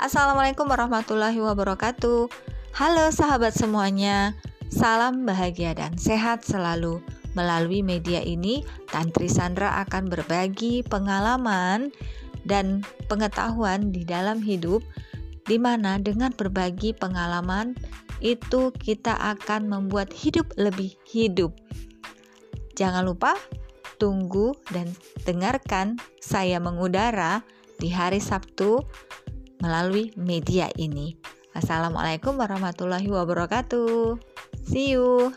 Assalamualaikum warahmatullahi wabarakatuh. Halo sahabat semuanya, salam bahagia dan sehat selalu. Melalui media ini, Tantri Sandra akan berbagi pengalaman dan pengetahuan di dalam hidup, di mana dengan berbagi pengalaman itu kita akan membuat hidup lebih hidup. Jangan lupa tunggu dan dengarkan saya mengudara di hari Sabtu melalui media ini. Assalamualaikum warahmatullahi wabarakatuh. See you.